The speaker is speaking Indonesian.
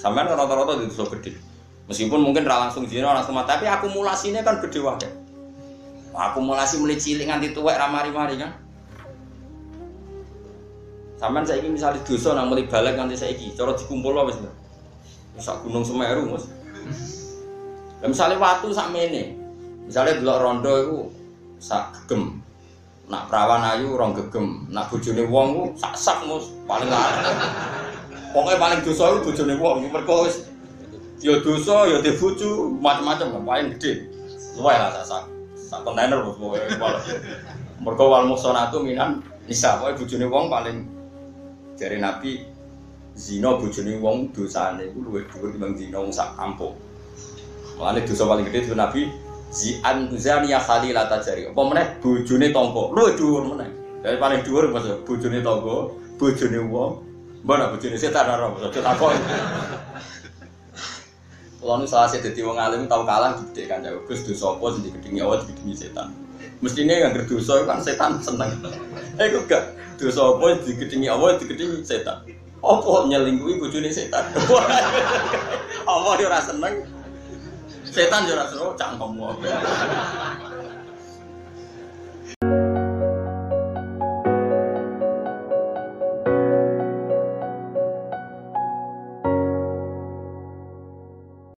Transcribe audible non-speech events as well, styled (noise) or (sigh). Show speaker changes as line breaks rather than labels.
Sampean kan rata-rata di dosa gede. Meskipun mungkin ra langsung zina langsung mati, tapi akumulasinya kan gede wae. Akumulasi mulai cilik nganti tuwek ra mari-mari kan. Sampean saiki misalnya dosa nang mulai balik nganti saiki, cara dikumpul wis. Sak gunung Semeru, Mas. Misalnya watu sak mene. Misalnya delok rondo iku sak gegem. Nak perawan ayu rong gegem, nak bojone wong sak sak mus paling larang. Pokoknya paling dosa itu bojone wong, mergo wis ya dosa ya bojo macam-macam paling gede. Luwe lah sak sak sak kontainer wal. Mergo wal musonatu minan nisa pokoke bojone wong paling dari Nabi zina bojone wong dosane iku luwih dhuwur timbang zina wong sak kampung. Mulane dosa paling gede itu Nabi Zian Zania Khalila Tajari. Apa meneh bojone tangga. Luwih dhuwur meneh. Dari paling dhuwur Mas bojone tangga, bojone wong. Mbak bojone setan ora aja takon. Kalau nu salah sih jadi wong alim tahu kalah gede kan jauh. Gus dosa apa sing digedingi awal digedingi setan. Mestinya yang dosa kan setan seneng. Eh kok gak dosa apa digedingi awal digedingi setan. Apa nyelingkuhi bojone setan. (laughs) Apa dia seneng? Setan ora seneng cangkemmu.